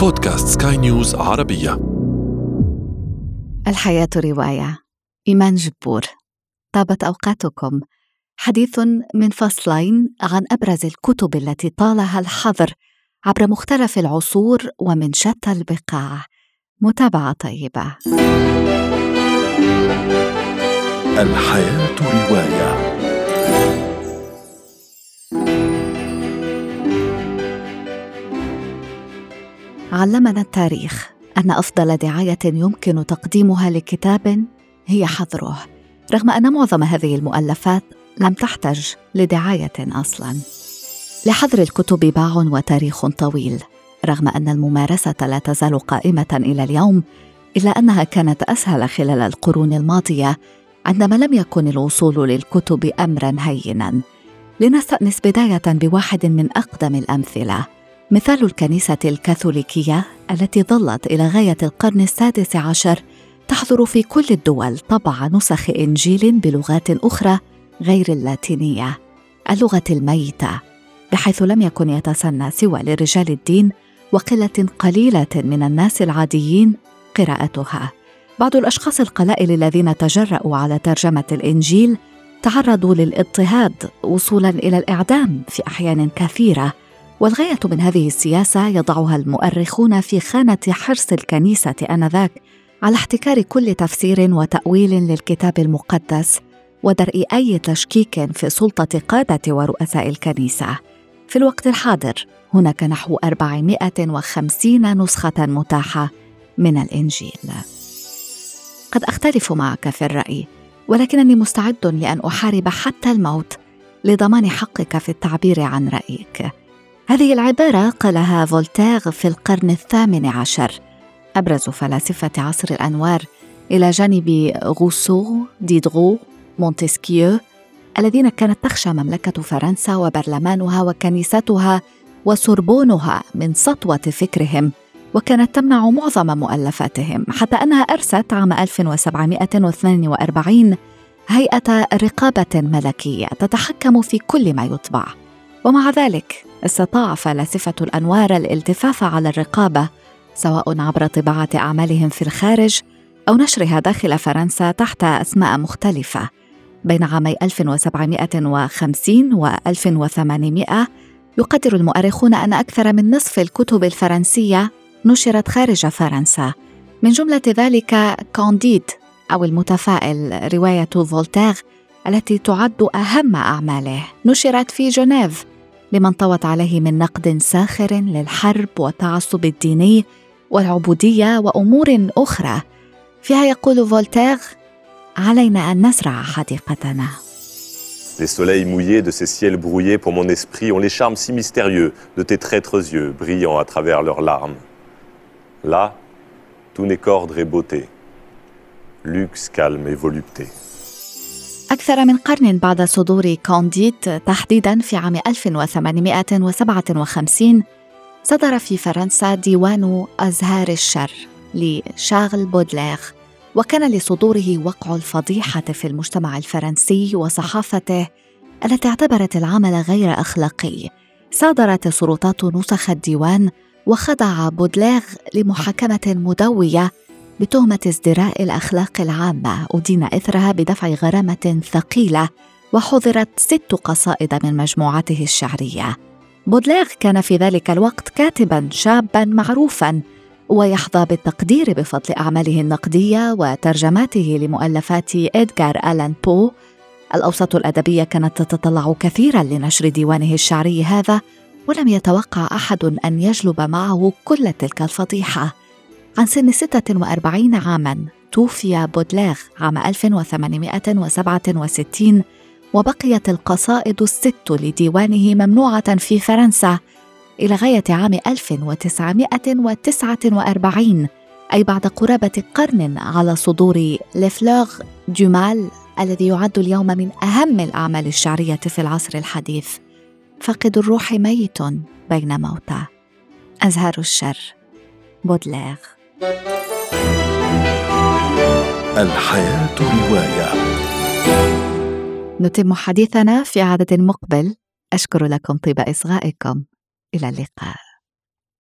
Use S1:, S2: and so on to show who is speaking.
S1: بودكاست سكاي نيوز عربية.
S2: الحياة رواية. إيمان جبور. طابت أوقاتكم. حديث من فصلين عن أبرز الكتب التي طالها الحظر عبر مختلف العصور ومن شتى البقاع. متابعة طيبة.
S1: الحياة رواية.
S2: علمنا التاريخ أن أفضل دعاية يمكن تقديمها لكتاب هي حظره. رغم أن معظم هذه المؤلفات لم تحتج لدعاية أصلا. لحظر الكتب باع وتاريخ طويل رغم أن الممارسة لا تزال قائمة إلى اليوم إلا أنها كانت أسهل خلال القرون الماضية عندما لم يكن الوصول للكتب امرا هينا. لنستانس بداية بواحد من أقدم الأمثلة. مثال الكنيسة الكاثوليكية التي ظلت إلى غاية القرن السادس عشر تحظر في كل الدول طبع نسخ إنجيل بلغات أخرى غير اللاتينية اللغة الميتة بحيث لم يكن يتسنى سوى لرجال الدين وقلة قليلة من الناس العاديين قراءتها. بعض الأشخاص القلائل الذين تجرأوا على ترجمة الإنجيل تعرضوا للاضطهاد وصولا إلى الإعدام في أحيان كثيرة والغاية من هذه السياسة يضعها المؤرخون في خانة حرص الكنيسة آنذاك على احتكار كل تفسير وتأويل للكتاب المقدس ودرء أي تشكيك في سلطة قادة ورؤساء الكنيسة. في الوقت الحاضر هناك نحو 450 نسخة متاحة من الإنجيل. قد أختلف معك في الرأي ولكنني مستعد لأن أحارب حتى الموت لضمان حقك في التعبير عن رأيك. هذه العبارة قالها فولتير في القرن الثامن عشر أبرز فلاسفة عصر الأنوار إلى جانب روسو، ديدرو، مونتسكيو الذين كانت تخشى مملكة فرنسا وبرلمانها وكنيستها وسوربونها من سطوة فكرهم وكانت تمنع معظم مؤلفاتهم حتى أنها أرست عام 1742 هيئة رقابة ملكية تتحكم في كل ما يطبع. ومع ذلك استطاع فلاسفة الأنوار الالتفاف على الرقابة سواء عبر طباعة أعمالهم في الخارج أو نشرها داخل فرنسا تحت أسماء مختلفة. بين عامي 1750 و 1800 يقدر المؤرخون أن أكثر من نصف الكتب الفرنسية نشرت خارج فرنسا. من جملة ذلك كانديد أو المتفائل رواية فولتير التي تعد أهم أعماله. نشرت في جنيف لما انطوت عليه من نقد ساخر للحرب والتعصب الديني والعبوديه وامور أخرى فيها يقول فولتير علينا ان نزرع حديقتنا
S3: Les soleils mouillés de ces ciels brouillés pour mon esprit ont les charmes si mystérieux de tes traîtres yeux brillant à travers leurs larmes. Là, tout n'est qu'ordre et beauté, luxe, calme et volupté.
S2: أكثر من قرن بعد صدور كونديد تحديدا في عام 1857 صدر في فرنسا ديوان أزهار الشر لشارل بودلير وكان لصدوره وقع الفضيحة في المجتمع الفرنسي وصحافته التي اعتبرت العمل غير أخلاقي. صادرت السلطات نسخ الديوان وخضع بودلير لمحاكمة مدوية بتهمة ازدراء الأخلاق العامة أدين إثرها بدفع غرامة ثقيلة وحظرت ست قصائد من مجموعته الشعرية. بودلير كان في ذلك الوقت كاتبا شابا معروفا ويحظى بالتقدير بفضل أعماله النقدية وترجماته لمؤلفات إدغار ألان بو. الأوساط الأدبية كانت تتطلع كثيرا لنشر ديوانه الشعري هذا ولم يتوقع أحد أن يجلب معه كل تلك الفضيحة. عن سن 46 عاما توفي بودليغ عام 1867 وبقيت القصائد الست لديوانه ممنوعة في فرنسا إلى غاية عام 1949 أي بعد قرابة قرن على صدور لفلوغ ديمال الذي يعد اليوم من أهم الأعمال الشعرية في العصر الحديث. فقد الروح ميت بين موتى. أزهار الشر. بودليغ
S1: الحياة رواية.
S2: نتم حديثنا في عدد مقبل. أشكر لكم طيب إصغائكم. إلى اللقاء.